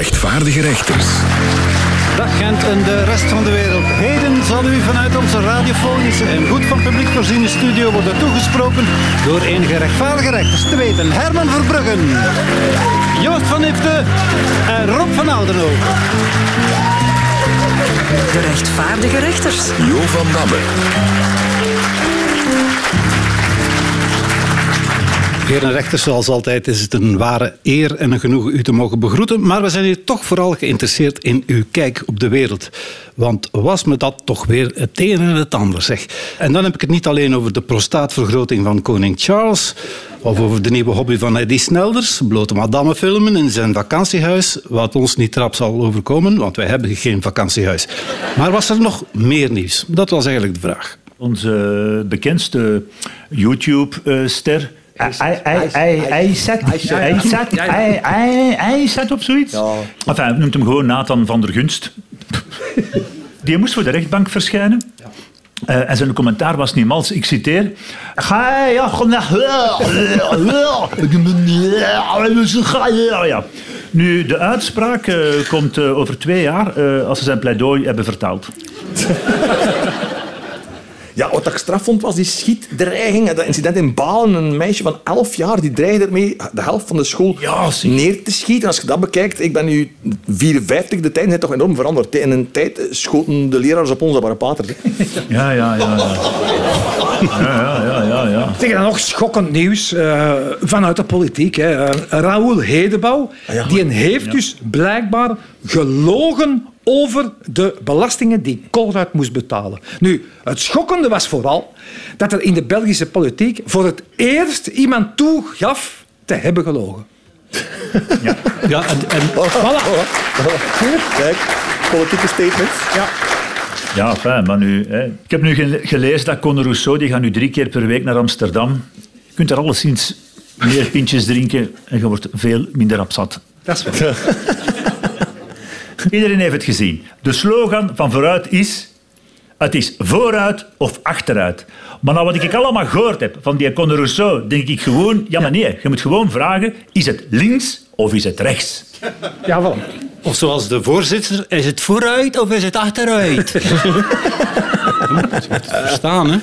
rechtvaardige rechters. Dag Gent en de rest van de wereld. Heden zal u vanuit onze radiofonische en goed van publiek voorziene studio worden toegesproken door enige rechtvaardige rechters. Te weten Herman Verbruggen, Joost van Ifte en Rob van Oudenhoek. De rechtvaardige rechters. Jo van Damme. Heer en rechters, zoals altijd is het een ware eer en een genoegen u te mogen begroeten. Maar we zijn hier toch vooral geïnteresseerd in uw kijk op de wereld. Want was me dat toch weer het een en het ander, zeg. En dan heb ik het niet alleen over de prostaatvergroting van koning Charles... of over de nieuwe hobby van Eddie Snelders, blote madame filmen in zijn vakantiehuis... wat ons niet trap zal overkomen, want wij hebben geen vakantiehuis. Maar was er nog meer nieuws? Dat was eigenlijk de vraag. Onze bekendste YouTube-ster... Isaac, Isaac of zoiets? Enfin, noemt hem gewoon Nathan van der Gunst. Die moest voor de rechtbank verschijnen. Uh, en zijn commentaar was niet mals. Ik citeer. Ja. Nu, de uitspraak uh, komt uh, over twee jaar als ze zijn pleidooi hebben vertaald. Ja, wat ik straf vond was die schietdreiging. Dat incident in Balen, een meisje van 11 jaar, die dreigde ermee de helft van de school Ja, neer te schieten. Als je dat bekijkt, ik ben nu 54, de tijden zijn toch enorm veranderd. In een tijd schoten de leraars op ons dat waren paters. hè. Ja, ja, ja. Ja, ja, ja, ja. ja. Tegen dan nog schokkend nieuws eh, vanuit de politiek. Hè. Uh, Raoul Hedebouw ja. die heeft dus blijkbaar gelogen over de belastingen die Colruyt moest betalen. Nu, het schokkende was vooral dat er in de Belgische politiek voor het eerst iemand toegaf te hebben gelogen. Ja, en, en Voilà. Kijk, politieke statements. Ja. Ja, fijn, maar nu... Hè. Ik heb nu gele- gelezen dat Conor Rousseau die gaat nu drie keer per week naar Amsterdam. Je kunt daar alleszins meer pintjes drinken en je wordt veel minder abzat. Dat is wel. Iedereen heeft het gezien. De slogan van vooruit is... Het is vooruit of achteruit. Maar nou wat ik allemaal gehoord heb van die Conor Rousseau, denk ik gewoon... Ja, maar nee, je moet gewoon vragen, is het links of is het rechts? Ja, wel. Of zoals de voorzitter, is het vooruit of is het achteruit? Verstaan, hè?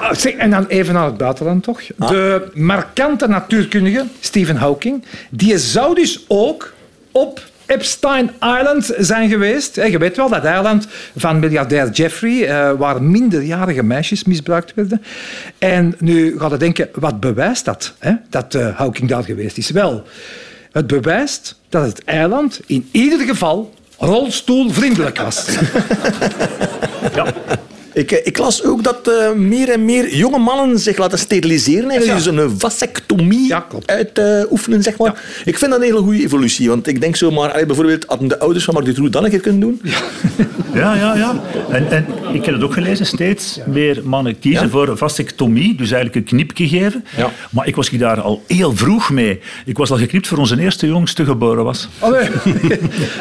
Ah, zeg, En dan even naar het buitenland toch. De markante natuurkundige Stephen Hawking, die zou dus ook op Epstein Island zijn geweest. Hè, Je weet wel, dat eiland van miljardair Jeffrey, eh, waar minderjarige meisjes misbruikt werden. En nu gaat je denken, wat bewijst dat, hè, dat eh, Hawking daar geweest is? Wel, het bewijst dat het eiland in ieder geval rolstoelvriendelijk was. Ik, eh, ik las ook dat eh, meer en meer jonge mannen zich laten steriliseren. En Ja. dus een vasectomie Ja, uitoefenen, zeg maar. Ik vind dat een hele goede evolutie. Want ik denk zomaar, allee, bijvoorbeeld, hadden de ouders van Mark Dutroux dat een keer kunnen doen? Ja, ja, ja. En, en ik heb het ook gelezen, steeds meer mannen kiezen Ja. voor vasectomie, dus eigenlijk een knipje geven. Ja. Maar ik was daar al heel vroeg mee. Ik was al geknipt voor onze eerste jongste geboren was. Allee.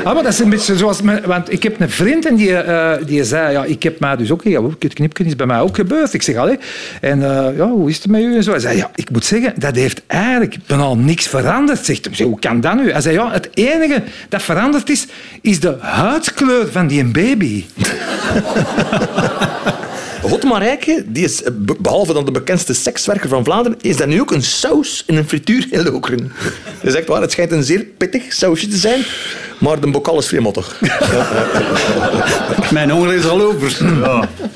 ah, maar dat is een beetje zoals... mijn- want ik heb een vriend en die, eh, die zei... Ja, ik heb mij dus ook... Ja, het knipje is bij mij ook gebeurd. Ik zeg, allee. En eh, ja, hoe is het met u? En zo. Hij zei, ja, ik moet zeggen, dat heeft eigenlijk bijna niks veranderd. Zegt hem, hoe kan dat nu? Hij zei, ja, het enige dat veranderd is, is de huidskleur van die baby. Otmar Rijke, die is, eh, be- behalve dan de bekendste sekswerker van Vlaanderen, is dat nu ook een saus in een frituur in Lokeren. Dat is echt waar, het schijnt een zeer pittig sausje te zijn, maar de bokal is vrij mottig. Mijn honger is al over.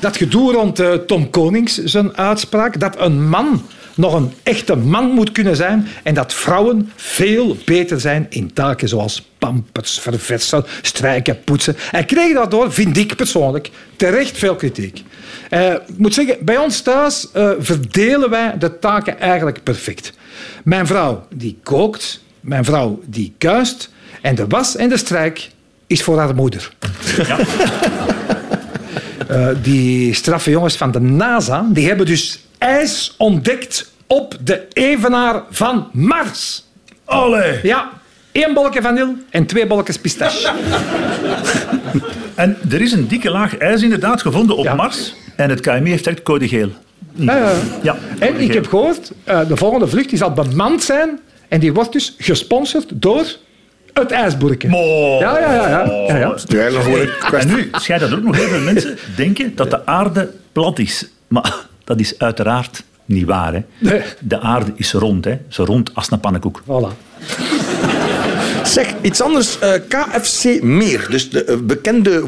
Dat gedoe rond eh, Tom Konings, zijn uitspraak, dat een man nog een echte man moet kunnen zijn en dat vrouwen veel beter zijn in taken zoals pampers, verversen, strijken, poetsen. Hij kreeg daardoor, vind ik persoonlijk, terecht veel kritiek. Eh, ik moet zeggen, bij ons thuis eh, verdelen wij de taken eigenlijk perfect. Mijn vrouw die kookt, mijn vrouw die kuist en de was en de strijk is voor haar moeder. Eh, die straffe jongens van de NASA, die hebben dus ijs ontdekt op de evenaar van Mars. Allee! Ja, één bolkje vanille en twee bolletjes pistache. En er is een dikke laag ijs inderdaad gevonden op Ja. Mars. En het KMI heeft direct code geel. Ja, ja. Ja, En ik heb gehoord, eh, de volgende vlucht die zal bemand zijn en die wordt dus gesponsord door het ijsboerke. Mo. Ja, ja, ja. ja. ja, En nu schijnt dat ook nog heel veel mensen denken dat de aarde plat is. Maar dat is uiteraard niet waar. Hè? Nee. De aarde is rond, hè? zo rond als een pannenkoek. Voilà. Zeg, iets anders. eh, KFC Meer, dus de eh, bekende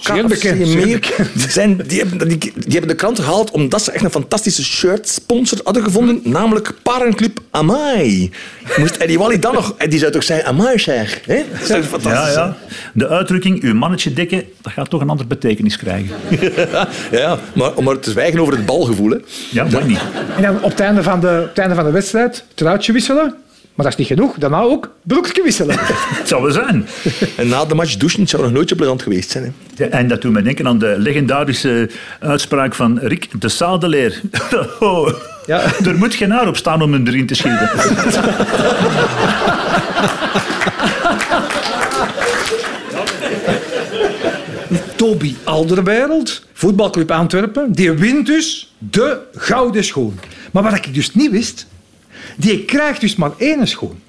Zeer KFC bekend, zeer Meer, bekend. die, zijn, die, hebben, die, die hebben de krant gehaald omdat ze echt een fantastische shirt-sponsor hadden gevonden, namelijk Parenclub Amai. Moest Eddie Wally dan nog... Die zou toch zeggen, Amai zeg. Hè? Dat is toch fantastisch. Ja, ja. De uitdrukking uw mannetje dikke, dat gaat toch een andere betekenis krijgen. Ja, ja, maar om maar te zwijgen over het balgevoel. Hè. Ja, mag niet. En dan op het einde van de, op het einde van de wedstrijd truitje wisselen. Maar dat is niet genoeg. Daarna ook broekje wisselen. Het zou wel zijn. En na de match douchen zou nog nooit zo plezant geweest zijn. Hè. Ja, en dat doet me denken aan de legendarische uitspraak van Rick de Sadeleer. Oh, Ja. Er moet geen haar op staan om hem erin te schieten. Toby Alderweireld, voetbalclub Antwerpen, die wint dus de gouden schoen. Maar wat ik dus niet wist, die krijgt dus maar één schoen.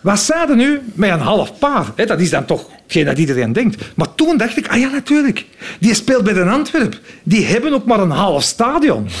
Wat zouden nu met een half paar? Dat is dan toch hetgeen dat iedereen denkt. Maar toen dacht ik, ah ja, natuurlijk. Die speelt bij de Antwerp. Die hebben ook maar een half stadion.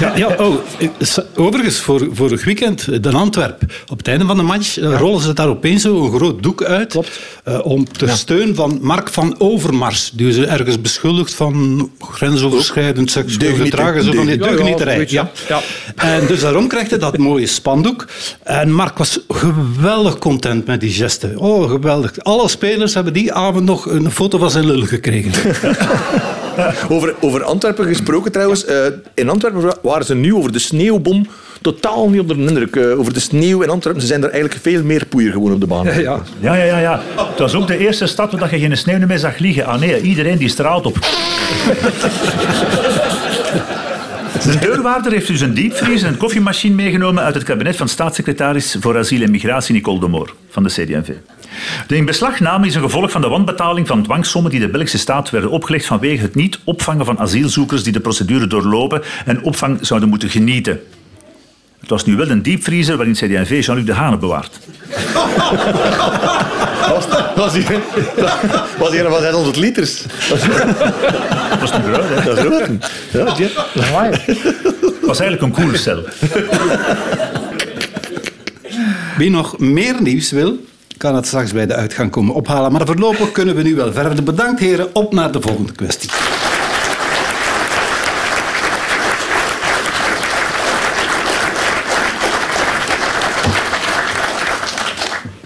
Ja, ja, oh, eh, overigens, voor, vorig weekend, eh, de Antwerp. Op het einde van de match eh, rollen ze daar opeens zo een groot doek uit. Klopt. eh, om te steun van Mark van Overmars. Die ze ergens beschuldigd van grensoverschrijdend seksueel gedragen. Zo van die Ja, ja, deugnieterij. Ja, ja. En dus daarom krijgt hij dat mooie spandoek. En Mark was geweldig content met die gesten. Oh, geweldig. Alle spelers hebben die avond nog een foto van zijn lul gekregen. Over, over Antwerpen gesproken trouwens. eh, in Antwerpen waren ze nu over de sneeuwbom totaal niet onder de indruk. eh, over de sneeuw in Antwerpen. Ze zijn er eigenlijk veel meer poeier gewoon op de baan. Ja. Ja, ja, ja, ja. Het was ook de eerste stad waar je geen sneeuw meer zag liggen. Ah nee, iedereen die straalt op. De deurwaarder heeft dus een diepvries en een koffiemachine meegenomen uit het kabinet van staatssecretaris voor asiel en migratie Nicole de Moor van de CD&V. De inbeslagname is een gevolg van de wanbetaling van dwangsommen die de Belgische staat werden opgelegd vanwege het niet opvangen van asielzoekers die de procedure doorlopen en opvang zouden moeten genieten. Het was nu wel een diepvriezer waarin CD&V Jean-Luc de Hane bewaart. Was, was hier, was hier van 600 liters. Dat was niet groot, hè? Dat is groot. Ja, was eigenlijk een koelcel. Wie nog meer nieuws wil, kan het straks bij de uitgang komen ophalen. Maar voorlopig kunnen we nu wel verder. Bedankt heren, op naar de volgende kwestie.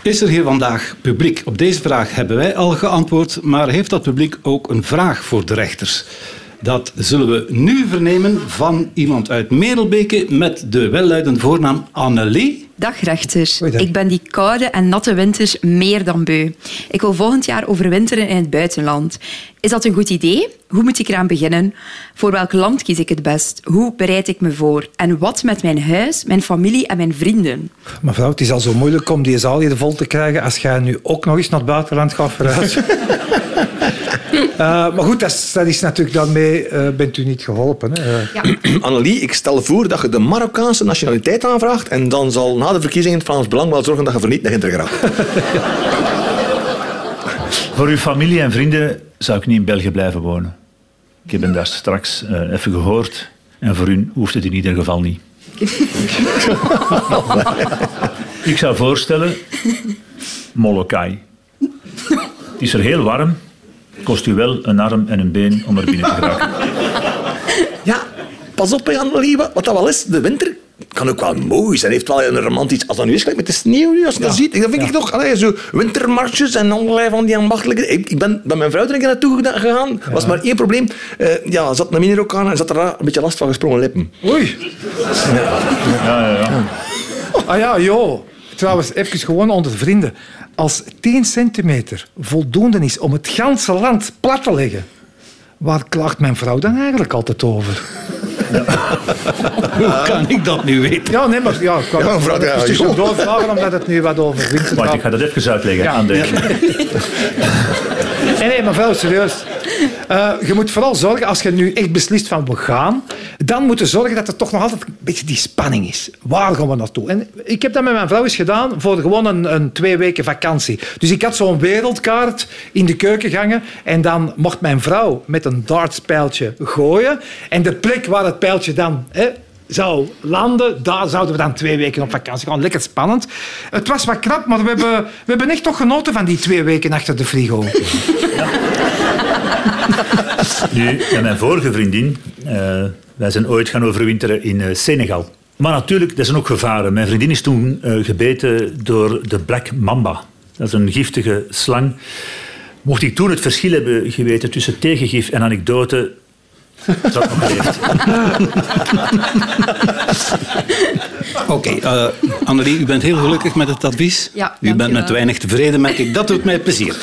Is er hier vandaag publiek? Op deze vraag hebben wij al geantwoord, maar heeft dat publiek ook een vraag voor de rechters? Dat zullen we nu vernemen van iemand uit Merelbeke met de welluidende voornaam Annelie. Dag dag. Ik ben die koude en natte winters meer dan beu. Ik wil volgend jaar overwinteren in het buitenland. Is dat een goed idee? Hoe moet ik eraan beginnen? Voor welk land kies ik het best? Hoe bereid ik me voor? En wat met mijn huis, mijn familie en mijn vrienden? Mevrouw, het is al zo moeilijk om die zaal hier vol te krijgen als jij nu ook nog eens naar het buitenland gaat verhuizen. Eh, maar goed, dat is, dat is natuurlijk daarmee eh, bent u niet geholpen. Hè. Eh, Ja. Annelie, ik stel voor dat je de Marokkaanse nationaliteit aanvraagt en dan zal na de verkiezingen het Vlaams Belang wel zorgen dat je verniet naar Inter geraakt. Voor uw familie en vrienden zou ik niet in België blijven wonen. Ik heb hem daar straks eh, even gehoord. En voor u hoeft het in ieder geval niet. ik zou voorstellen... Molokai. Het is er heel warm. Kost u wel een arm en een been om er binnen te geraken. Pas op, Annelie, wat dat wel is. De winter kan ook wel mooi zijn. Heeft wel een romantisch... Als dat nu is, gelijk met de sneeuw, nu, als je dat ziet. Dan vind ik toch... Allee, zo wintermarsjes en allerlei van die ambachtelijke... Ik, ik ben bij mijn vrouw er naartoe gegaan. was maar één probleem. Eh, ja, had een mini ook aan en had er een beetje last van gesprongen lippen. Oei. Ja, ja, ja. Ah ja, joh. Trouwens, even gewoon onder de vrienden. Als 10 centimeter voldoende is om het ganse land plat te leggen, waar klaagt mijn vrouw dan eigenlijk altijd over? Hoe kan ik dat nu weten? Ja, nee, maar ja, ik kan Ja, mevrouw, het ja, even joh. tussendoor vragen, omdat het nu wat over winter gaat. ik ga dat even uitleggen Ja. aan de... Nee, nee, mevrouw, serieus. Eh, je moet vooral zorgen, als je nu echt beslist van we gaan, dan moet je zorgen dat er toch nog altijd een beetje die spanning is. Waar gaan we naartoe? En ik heb dat met mijn vrouw eens gedaan voor gewoon een, een twee weken vakantie. Dus ik had zo'n wereldkaart in de keuken gangen en dan mocht mijn vrouw met een dartspijltje gooien. En de plek waar het pijltje dan hè, zou landen, daar zouden we dan twee weken op vakantie gaan. Lekker spannend. Het was wat krap, maar we hebben, we hebben echt toch genoten van die twee weken achter de frigo. Nu, met mijn vorige vriendin, eh, wij zijn ooit gaan overwinteren in eh, Senegal. Maar natuurlijk, er zijn ook gevaren. Mijn vriendin is toen eh, gebeten door de Black Mamba. Dat is een giftige slang. Mocht ik toen het verschil hebben geweten tussen tegengif en anekdote, dat nog geleefd. Oké, eh, Annelie, u bent heel gelukkig met het advies. Ja, u bent met weinig tevreden, merk ik. Dat doet mij plezier.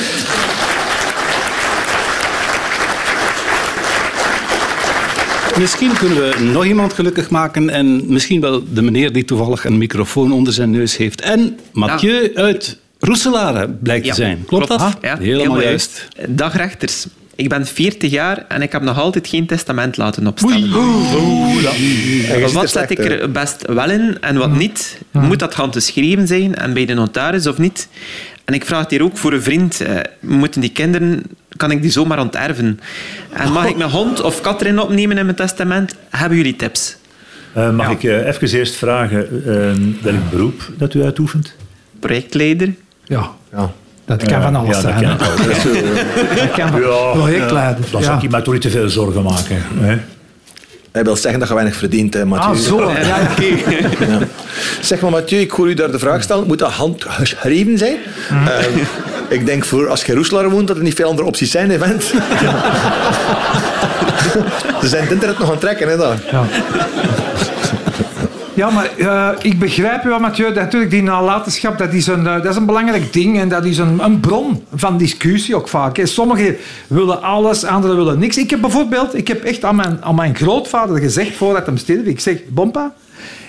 Misschien kunnen we nog iemand gelukkig maken en misschien wel de meneer die toevallig een microfoon onder zijn neus heeft. En Mathieu uit Roeselare blijkt Ja, te zijn. Klopt, dat? Ja, Helemaal juist. Dag rechters. Ik ben 40 jaar en ik heb nog altijd geen testament laten opstellen. En wat zet ik er best wel in en wat niet? Moet dat handgeschreven zijn en bij de notaris of niet? En ik vraag het hier ook voor een vriend. eh, moeten die kinderen, kan ik die zomaar onterven? En mag ik mijn hond of kat erin opnemen in mijn testament? Hebben jullie tips? Eh, mag ik eh, even eerst vragen eh, welk beroep dat u uitoefent? Projectleider? Ja, Ja. dat kan van alles ja, dat zijn. kan ook. Dat kan van Ja, projectleider. Dan ik mij toch niet te veel zorgen maken. Hè? Hij wil zeggen dat je weinig verdient, hè, Mathieu. Ah, zo. Ja. Zeg maar, Mathieu, ik hoor u daar de vraag stellen. Moet dat handgeschreven zijn? Ehm, ik denk voor als je in Roeselaar woont dat er niet veel andere opties zijn, hè, vent. Ze zijn het internet nog aan het trekken, hè, daar. Ja. Ja, maar eh, ik begrijp je wel, Mathieu. Dat Natuurlijk, die nalatenschap dat is, een, eh, dat is een belangrijk ding. En dat is een, een bron van discussie ook vaak. hè. Sommigen willen alles, anderen willen niks. Ik heb bijvoorbeeld ik heb echt aan mijn, aan mijn grootvader gezegd, voordat hij stierf, ik zeg, Bompa,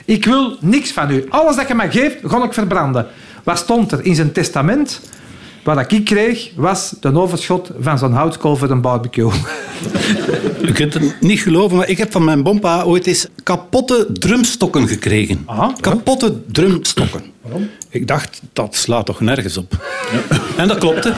ik wil niks van u. Alles dat je mij geeft, ga ik verbranden. Wat stond er in zijn testament? Wat ik kreeg, was de overschot van zo'n houtskool voor een barbecue. U kunt het niet geloven, maar ik heb van mijn bompa ooit eens kapotte drumstokken gekregen. Aha. Kapotte drumstokken. Waarom? Ik dacht, dat slaat toch nergens op. En dat klopte.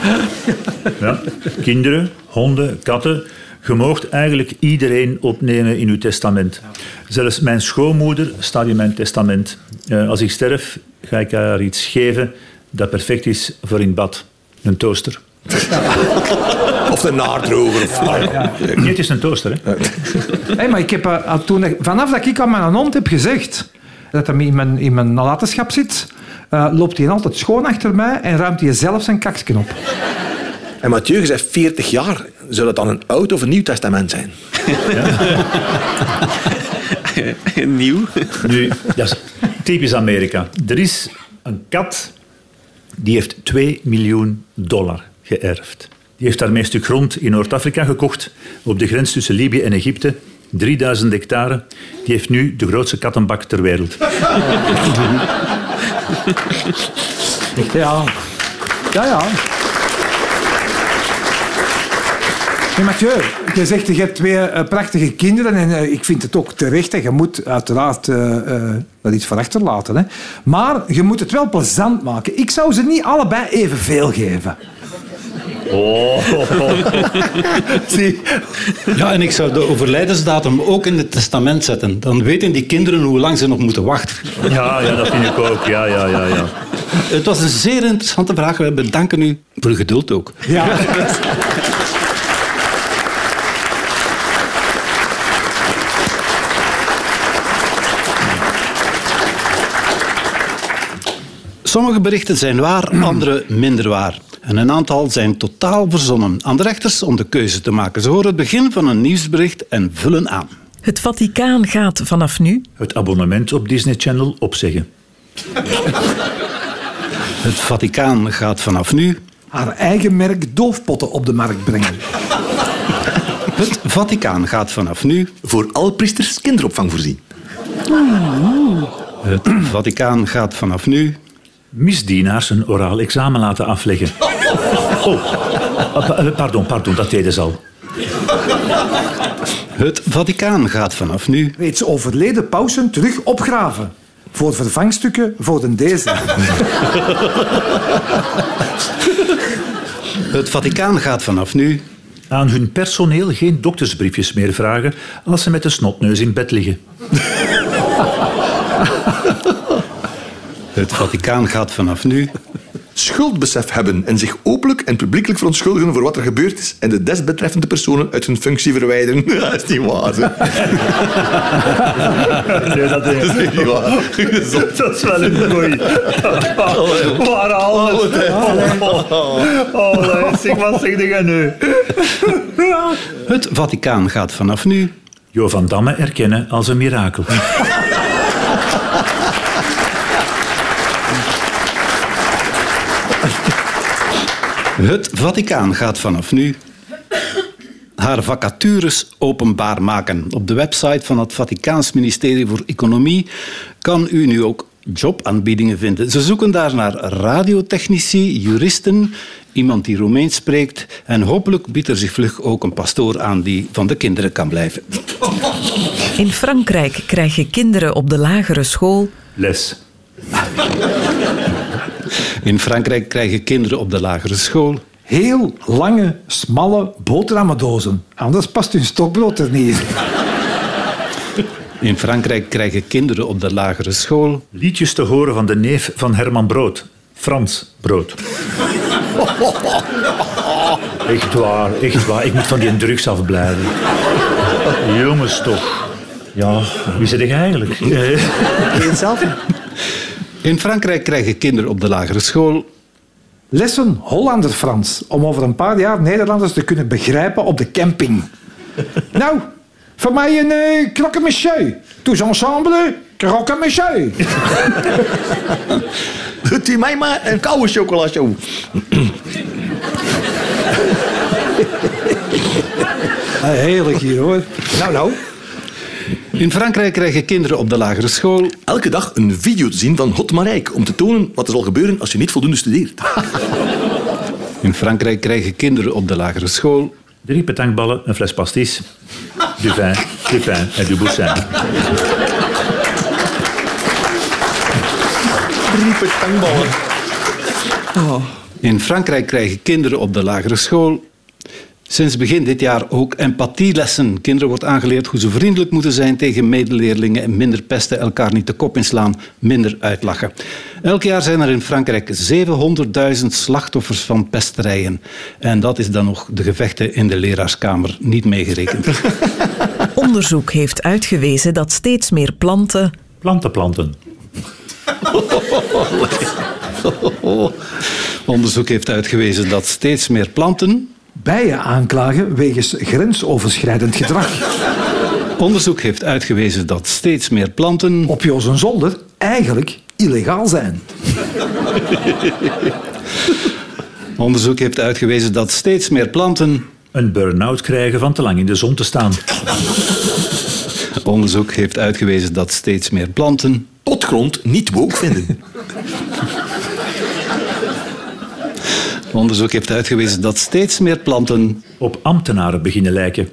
Ja. Kinderen, honden, katten. Je moogt eigenlijk iedereen opnemen in uw testament. Zelfs mijn schoonmoeder staat in mijn testament. Eh, als ik sterf, ga ik haar iets geven dat perfect is voor in bad. Een toaster. Of de naardroger. Of, Nee, het is een toaster. Hè? Maar ik heb, al toen, vanaf dat ik aan mijn hond heb gezegd dat hij in mijn, in mijn nalatenschap zit, eh, loopt hij altijd schoon achter mij en ruimt hij zelf zijn kaksken op. En Mathieu, je zegt 40 jaar. Zou dat dan een oud of een nieuw testament zijn? Nieuw. Nu, dat is typisch Amerika. Er is een kat die heeft 2 miljoen dollar geërfd. Die heeft daarmee een stuk grond in Noord-Afrika gekocht, op de grens tussen Libië en Egypte. 3000 hectare. Die heeft nu de grootste kattenbak ter wereld. Ja. Ja, ja. Hey Mathieu, je zegt je hebt twee eh, prachtige kinderen en eh, ik vind het ook terecht. Hè. Je moet uiteraard eh, eh, er iets voor achterlaten. Hè. Maar je moet het wel plezant maken. Ik zou ze niet allebei evenveel geven. Zie. Ja, en ik zou de overlijdensdatum ook in het testament zetten. Dan weten die kinderen hoe lang ze nog moeten wachten. Ja, ja, dat vind ik ook. Ja, ja, ja, ja. Het was een zeer interessante vraag. We bedanken u voor uw geduld ook. Ja. Sommige berichten zijn waar, andere minder waar. En een aantal zijn totaal verzonnen. Aan de rechters om de keuze te maken. Ze horen het begin van een nieuwsbericht en vullen aan. Het Vaticaan gaat vanaf nu Het abonnement op Disney Channel opzeggen. Het Vaticaan gaat vanaf nu. Haar eigen merk doofpotten op de markt brengen. Het Vaticaan gaat vanaf nu. Voor alle priesters kinderopvang voorzien. Het Vaticaan gaat vanaf nu. Misdienaars een oraal examen laten afleggen. Oh, pa- eh, pardon, pardon, dat deden ze al. Het Vaticaan gaat vanaf nu Reeds overleden pausen terug opgraven. Voor vervangstukken voor de deze. Het Vaticaan gaat vanaf nu Aan hun personeel geen doktersbriefjes meer vragen als ze met de snotneus in bed liggen. Het Vaticaan gaat vanaf nu Schuldbesef hebben en zich openlijk en publiekelijk verontschuldigen voor wat er gebeurd is en de desbetreffende personen uit hun functie verwijderen. Dat is niet waar. hè. Nee, dat Dat is niet waar. Dat is wel een goeie. Waar alles. Oh, zeg, wat zeg jij nu? Het Vaticaan gaat vanaf nu Jo van Damme erkennen als een mirakel. Het Vaticaan gaat vanaf nu haar vacatures openbaar maken. Op de website van het Vaticaans ministerie voor Economie kan u nu ook jobaanbiedingen vinden. Ze zoeken daar naar radiotechnici, juristen, iemand die Romeins spreekt en hopelijk biedt er zich vlug ook een pastoor aan die van de kinderen kan blijven. In Frankrijk krijgen kinderen op de lagere school Les. In Frankrijk krijgen kinderen op de lagere school Heel lange, smalle boterhammendozen. Anders past hun stokbrood er niet in. In Frankrijk krijgen kinderen op de lagere school Liedjes te horen van de neef van Herman Brood. Frans Brood. Echt waar, echt waar. Ik moet van die drugs afblijven. Jongens toch. Ja, wie zit ik eigenlijk? Eh, zelf? In Frankrijk krijgen kinderen op de lagere school Lessen Hollander-Frans. Om over een paar jaar Nederlanders te kunnen begrijpen op de camping. nou, voor mij een uh, croque monsieur. Tous ensemble, croque monsieur. Doet u mij maar een koude chocolashow. Ah, heerlijk hier hoor. Nou, nou. In Frankrijk krijgen kinderen op de lagere school Elke dag een video te zien van Hot Marijke om te tonen wat er zal gebeuren als je niet voldoende studeert. In Frankrijk krijgen kinderen op de lagere school Drie petankballen, een fles pastis, du vin, du pain en du boussin. Drie petangballen. In Frankrijk krijgen kinderen op de lagere school sinds begin dit jaar ook empathielessen. Kinderen wordt aangeleerd hoe ze vriendelijk moeten zijn tegen medeleerlingen en minder pesten, elkaar niet de kop inslaan, minder uitlachen. Elk jaar zijn er in Frankrijk 700.000 slachtoffers van pesterijen. En dat is dan nog de gevechten in de leraarskamer niet meegerekend. onderzoek heeft uitgewezen dat steeds meer planten Planten planten. Onderzoek heeft uitgewezen dat steeds meer planten Bijen aanklagen wegens grensoverschrijdend gedrag. Onderzoek heeft uitgewezen dat steeds meer planten Op Joos zolder eigenlijk illegaal zijn. Onderzoek heeft uitgewezen dat steeds meer planten Een burn-out krijgen van te lang in de zon te staan. Onderzoek heeft uitgewezen dat steeds meer planten Potgrond niet woke vinden. Onderzoek heeft uitgewezen dat steeds meer planten Op ambtenaren beginnen lijken.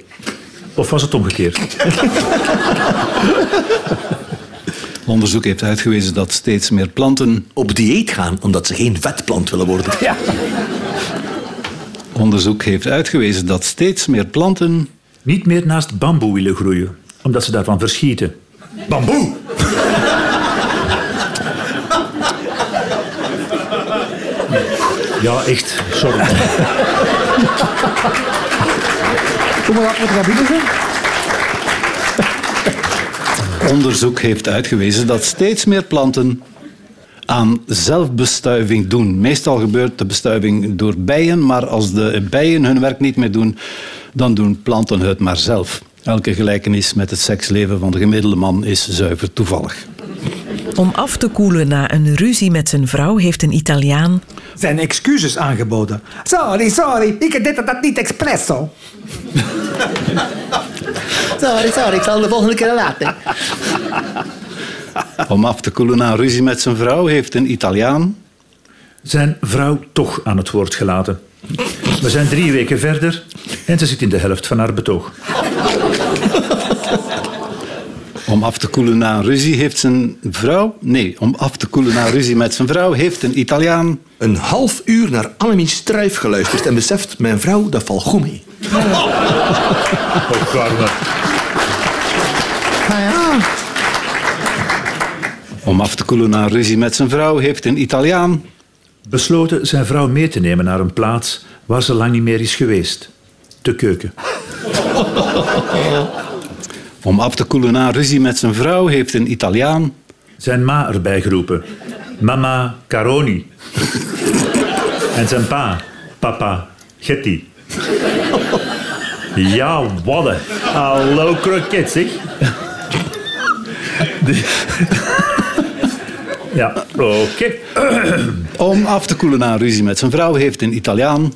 Of was het omgekeerd? Onderzoek heeft uitgewezen dat steeds meer planten Op dieet gaan omdat ze geen vetplant willen worden. Onderzoek heeft uitgewezen dat steeds meer planten Niet meer naast bamboe willen groeien, omdat ze daarvan verschieten. Bamboe! Ja, echt. Sorry. Kom maar op met zijn. Onderzoek heeft uitgewezen dat steeds meer planten aan zelfbestuiving doen. Meestal gebeurt de bestuiving door bijen, maar als de bijen hun werk niet meer doen, dan doen planten het maar zelf. Elke gelijkenis met het seksleven van de gemiddelde man is zuiver toevallig. Om af te koelen na een ruzie met zijn vrouw heeft een Italiaan Zijn excuses aangeboden. Sorry, sorry, ik deed dat niet expres zo. Sorry, sorry, ik zal de volgende keer laten. Om af te koelen na een ruzie met zijn vrouw heeft een Italiaan Zijn vrouw toch aan het woord gelaten. We zijn drie weken verder en ze zit in de helft van haar betoog. Om af te koelen na een ruzie heeft zijn vrouw... Nee, om af te koelen na een ruzie met zijn vrouw heeft een Italiaan... Een half uur naar Annemie Struif geluisterd en beseft, mijn vrouw, dat valt goed mee. Oh, Carmen. Om af te koelen na een ruzie met zijn vrouw heeft een Italiaan... Besloten zijn vrouw mee te nemen naar een plaats waar ze lang niet meer is geweest. De keuken. Om af te koelen na ruzie met zijn vrouw heeft een Italiaan... Zijn ma erbij geroepen. Mama Caroni. en zijn pa. Papa Getty. Ja, wadden. Hallo kroket, zeg. Ja, oké. Om af te koelen na ruzie met zijn vrouw heeft een Italiaan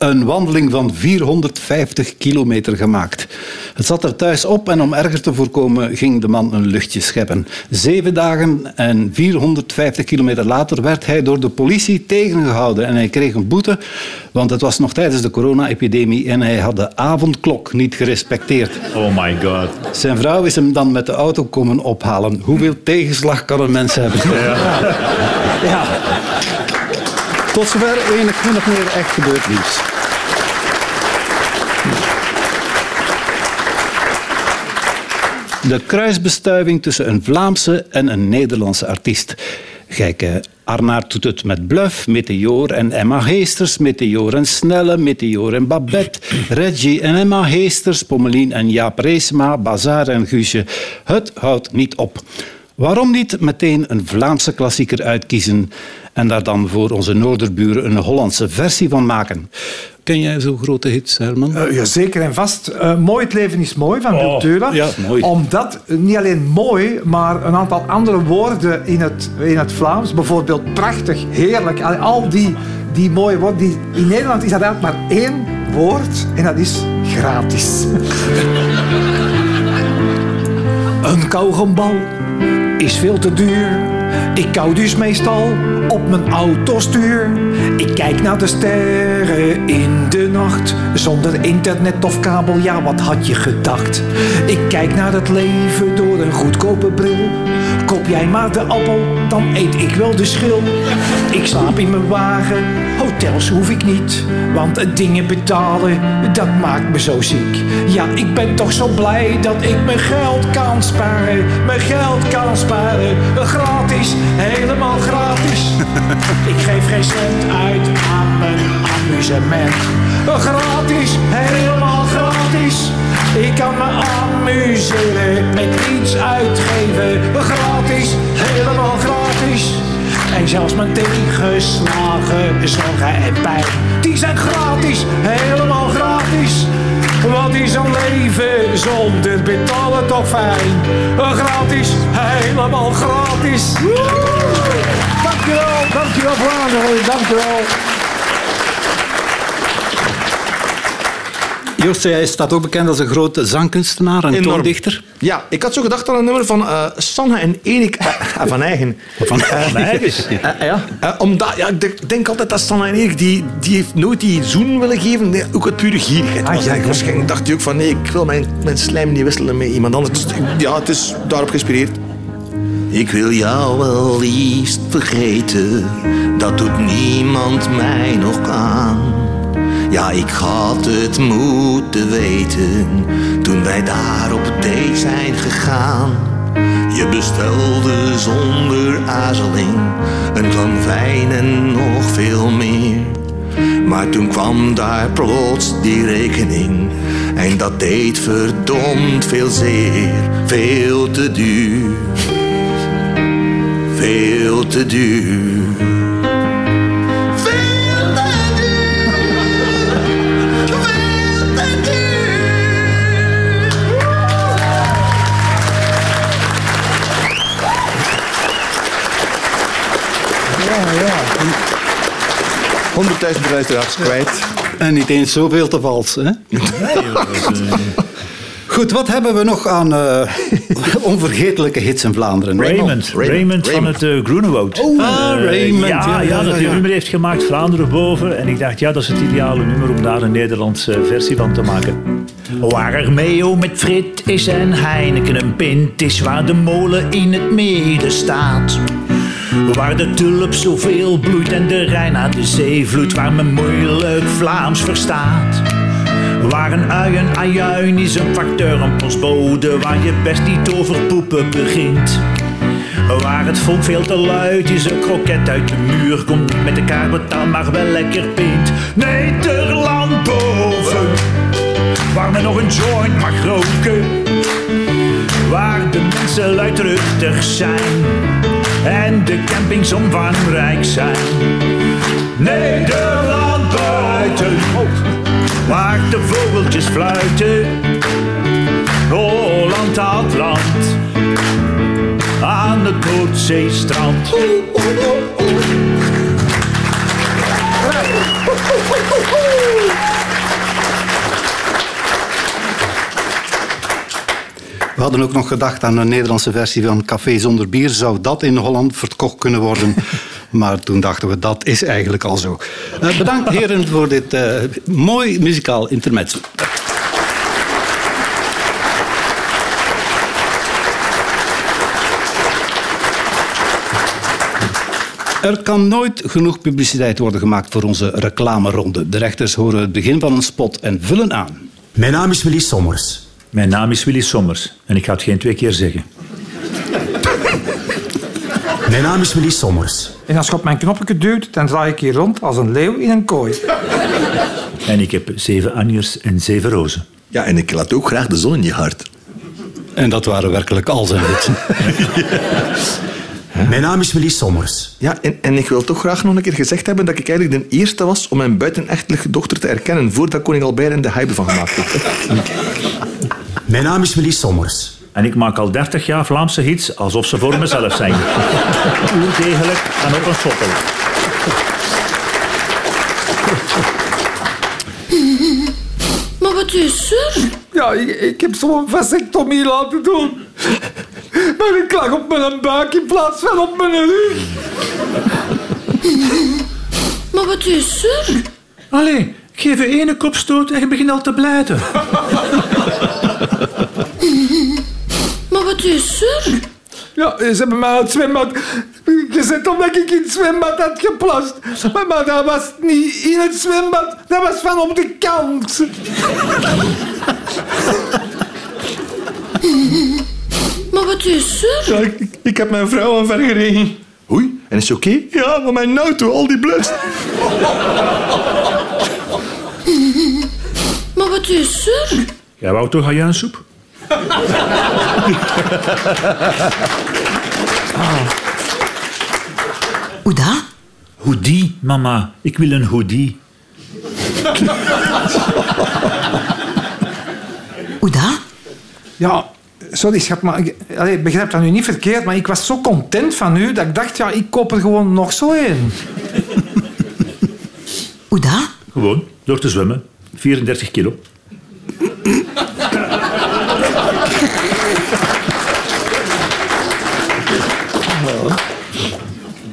een wandeling van 450 kilometer gemaakt. Het zat er thuis op en om erger te voorkomen ging de man een luchtje scheppen. Zeven dagen en 450 kilometer later werd hij door de politie tegengehouden en hij kreeg een boete, want het was nog tijdens de corona-epidemie en hij had de avondklok niet gerespecteerd. Oh my god. Zijn vrouw is hem dan met de auto komen ophalen. Hoeveel tegenslag kan een mens hebben? Ja. Tot zover enig min of meer echt gebeurd nieuws. De kruisbestuiving tussen een Vlaamse en een Nederlandse artiest. Kijk, eh, Arnaert doet het met Bluff, Meteor en Emma Heesters, Meteor en Snelle, Meteor en Babette, Reggie en Emma Heesters, Pommelien en Jaap Reesma, Bazaar en Guusje. Het houdt niet op. Waarom niet meteen een Vlaamse klassieker uitkiezen en daar dan voor onze noorderburen een Hollandse versie van maken? Ken jij zo'n grote hits, Herman? Eh, ja, zeker en vast. Eh, mooi het leven is mooi van Oh, Wiltura. ja, mooi. Omdat, eh, niet alleen mooi, maar een aantal andere woorden in het, in het Vlaams. Bijvoorbeeld prachtig, heerlijk. Al- Al die, die mooie woorden. Die, in Nederland is dat eigenlijk maar één woord. En dat is gratis. een kauwgombal is veel te duur. Ik kou dus meestal op mijn autostuur. Ik kijk naar de sterren in de nacht. Zonder internet of kabel, ja, wat had je gedacht? Ik kijk naar het leven door een goedkope bril. Koop jij maar de appel, dan eet ik wel de schil. Ik slaap in mijn wagen, hotels hoef ik niet. Want dingen betalen, dat maakt me zo ziek. Ja, ik ben toch zo blij dat ik mijn geld kan sparen. Mijn geld kan sparen, gratis, helemaal gratis. ik geef geen cent uit aan mijn amusement. Gratis, helemaal gratis. Ik kan me amuseren met iets uitgeven. Gratis, helemaal gratis. En zelfs mijn tegenslagen, zorgen en pijn, die zijn gratis, helemaal gratis. Wat is een leven zonder betalen toch fijn? Gratis, helemaal gratis. Dankjewel, dankjewel Vlaanderen, dankjewel. Joost, jij staat ook bekend als een grote zangkunstenaar en Enorm. toondichter. Ja, ik had zo gedacht aan een nummer van eh, Sanne en Erik eh, van Eigen. Van Eh, ja. Eh, omdat, ja, ik denk- altijd dat Sanne en Erik, die, die heeft nooit die zoen willen geven. Nee, ook het pure gierigheid. ja, Ik ja. Waarschijnlijk dacht hij ook van, nee, ik wil mijn, mijn slijm niet wisselen met iemand anders. Dus, ja, het is daarop geïnspireerd. Ik wil jou wel liefst vergeten, dat doet niemand mij nog aan. Ja, ik had het moeten weten, toen wij daar op date zijn gegaan. Je bestelde zonder aarzeling een glas wijn en nog veel meer. Maar toen kwam daar plots die rekening en dat deed verdomd veel zeer, veel te duur veel te duur. 100.000 luisteraars kwijt. En niet eens zoveel te vals. Hè? Goed, wat hebben we nog aan eh, onvergetelijke hits in Vlaanderen? Raymond, Raymond, van het uh, Groenewoud. Oh, ah, Raymond, Ja, ja, ja, ja, dat hij ja. nummer heeft gemaakt, Vlaanderen boven. En ik dacht, ja, dat is het ideale nummer om daar een Nederlandse versie van te maken. Waar er Meo met Frit is en Heineken een pint is, waar de molen in het midden staat. Waar de tulp zoveel bloeit en de Rijn naar de zee vloeit, waar men moeilijk Vlaams verstaat. Waar een ui een ajuin is, een facteur, een postbode, waar je best niet over poepen begint. Waar het volk veel te luid is, een kroket uit de muur komt niet met de kaart betaald, maar wel lekker pint. Nederland boven, waar men nog een joint mag roken. Waar de mensen luidruchtig zijn en de campings omvangrijk zijn. Nederland buiten, waar de vogeltjes fluiten. Holland had land aan het Noordzeestrand. We hadden ook nog gedacht aan een Nederlandse versie van Café zonder bier. Zou dat in Holland verkocht kunnen worden? Maar toen dachten we, dat is eigenlijk al zo. Eh, bedankt heren voor dit eh, mooi muzikaal intermezzo. Er kan nooit genoeg publiciteit worden gemaakt voor onze reclameronde. De rechters horen het begin van een spot en vullen aan. Mijn naam is Willy Sommers. Mijn naam is Willy Sommers en ik ga het geen twee keer zeggen. Mijn naam is Willy Sommers. En als je op mijn knopje duwt, dan draai ik hier rond als een leeuw in een kooi. En ik heb zeven anjers en zeven rozen. Ja, en ik laat ook graag de zon in je hart. En dat waren werkelijk al zijn witsen. Mijn naam is Willy Sommers. Ja, en, en ik wil toch graag nog een keer gezegd hebben dat ik eigenlijk de eerste was om mijn buitenechtelijke dochter te erkennen voordat koning Albert er de hype van gemaakt heeft. Mijn naam is Willy Sommers. En ik maak al 30 jaar Vlaamse hits alsof ze voor mezelf zijn. Oerdegelijk en op een sokkel. Maar wat is er? Ja, ik, ik heb zo'n vasectomie laten doen. Maar ik lag op mijn buik in plaats van op mijn rug. Maar wat is er? Allee, geef je ene kopstoot en je begint al te blijten. Maar wat is er? Ja, ze hebben mij uit het zwembad gezet omdat ik in het zwembad had geplast. Maar, maar dat was niet in het zwembad, dat was van op de kant. Maar wat is er? Ja, ik, ik heb mijn vrouw aan gereden. Oei, en is het oké? Ja, maar mijn auto, al die bloed. Maar wat is er? Jij wou toch soep? Hoe dat? Hoodie, mama. Ik wil een hoodie. Hoe dat? Ja, sorry schat, maar ik, allee, ik begrijp dat nu niet verkeerd, maar ik was zo content van u dat ik dacht, ja, ik koop er gewoon nog zo een. Hoe dat? Gewoon, door te zwemmen. 34 kilo.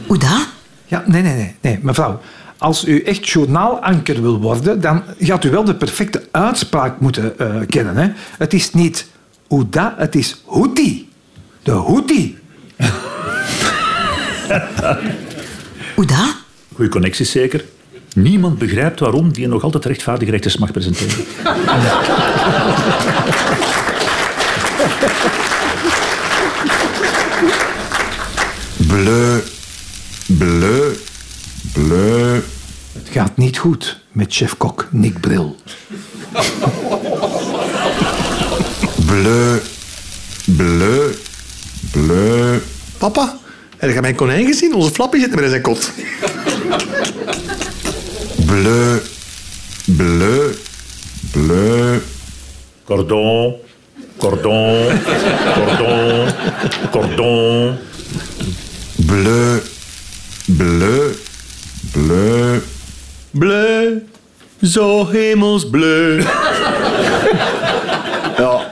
Hoe dat? Ja, nee, nee, nee, nee, mevrouw. Als u echt journaalanker wil worden, dan gaat u wel de perfecte uitspraak moeten eh, kennen. Hè? Het is niet hoe dat, het is hoedie. De hoedie. Hoe dat? Goeie connecties zeker. Niemand begrijpt waarom die nog altijd rechtvaardig rechters mag presenteren. Bleu, bleu, bleu. Het gaat niet goed met chef-kok Nick Bril. Bleu, bleu, bleu. Papa, heb je mijn konijn gezien? Onze flappie zit meer in zijn kot. Bleu, bleu, bleu. Cordon, cordon, cordon, cordon. Bleu, bleu, bleu. Bleu, zo hemelsbleu. ja,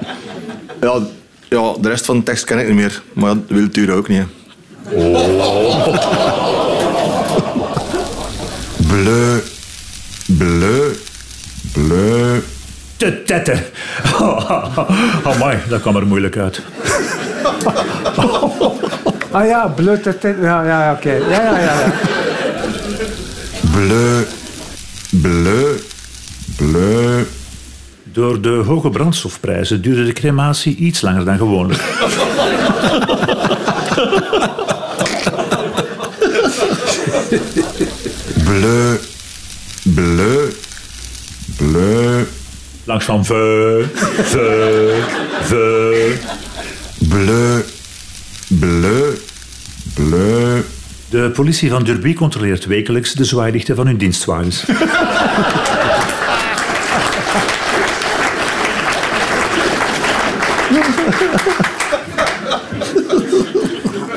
Ja, de rest van de tekst ken ik niet meer. Maar ja, wil het ook niet. hè. bleu, bleu, bleu, Te tetten. Amai, dat kwam er moeilijk uit. Ah ja, blut. dat- dat- Ja, ja, oké. Ja, ja, ja. ja. bleu, bleu, bleu, Door de hoge brandstofprijzen duurde de crematie iets langer dan gewoonlijk. bleu, bleu, bleu, Langs van ve, ve, ve. bleu, bleu, bleu, De politie van Derby controleert wekelijks de zwaailichten van hun dienstwagens.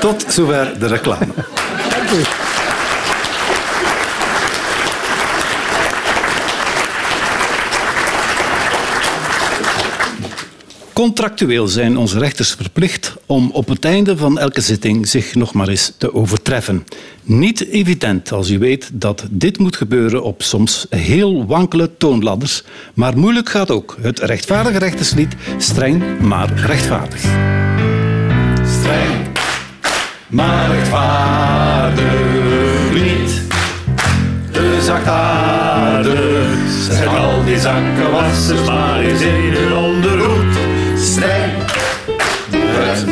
Tot zover de reclame. Contractueel zijn onze rechters verplicht om op het einde van elke zitting zich nog maar eens te overtreffen. Niet evident als u weet dat dit moet gebeuren op soms heel wankele toonladders, maar moeilijk gaat ook het rechtvaardige rechterslied streng maar rechtvaardig. Streng maar rechtvaardig niet. De zachtaardig al die zakkenwassers maar eens in hun ondergoed. Streng,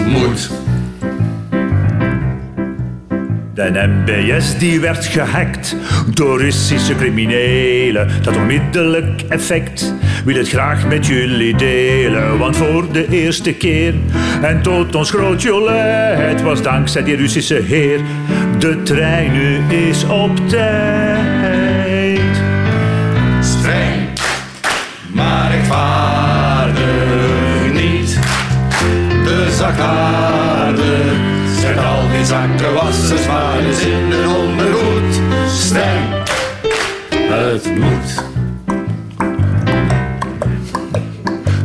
moet. De MBS die werd gehackt door Russische criminelen. Dat onmiddellijk effect wil het graag met jullie delen. Want voor de eerste keer en tot ons groot jolet, was dankzij die Russische heer. De trein nu is op tijd. Streng, maar rechtvaardig De zachtaardig zet al die zakkenwassers maar eens in hun ondergoed. Streng, het moet.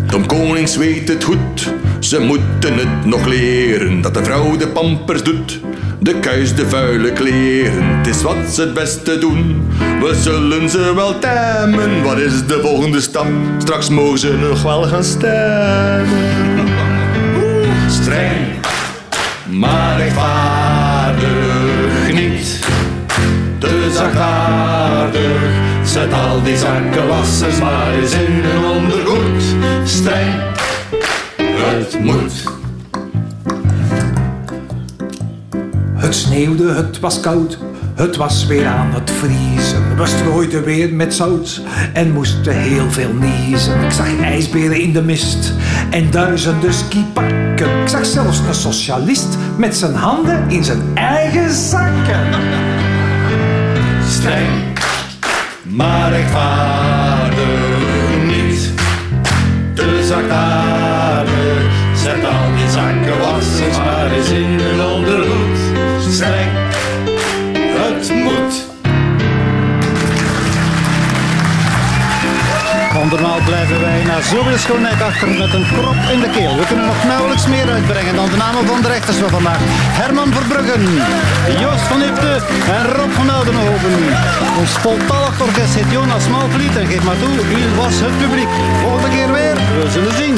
Tom Konings weet het goed, ze moeten het nog leren. Dat de vrouw de pampers doet, de kuis de vuile kleren. Het is wat ze het beste doen, we zullen ze wel temmen. Wat is de volgende stap? Straks mogen ze nog wel gaan stemmen. Streng, maar rechtvaardig niet. Te zachtaardig, zet al die zakkenwassers maar eens in hun ondergoed. Streng, het moet. Het sneeuwde, het was koud. Het was weer aan het vriezen. We strooiden weer met zout en moesten heel veel niezen. Ik zag ijsberen in de mist en duizenden skipakken. Ik zag zelfs een socialist met zijn handen in zijn eigen zakken. Streng, maar rechtvaardig niet. Te zachtaardig, zet al die zakkenwassers maar eens in hun ondergoed. Streng, het moet. Blijven wij na zoveel schoonheid achter met een krop in de keel. We kunnen nog nauwelijks meer uitbrengen dan de namen van de rechters van vandaag. Herman Verbruggen, Joost van Ipte en Rob van Oudenhoven. Ons voltallig orkest heet Jonas Malvliet en geef maar toe, u was het publiek. Volgende keer weer, we zullen zien.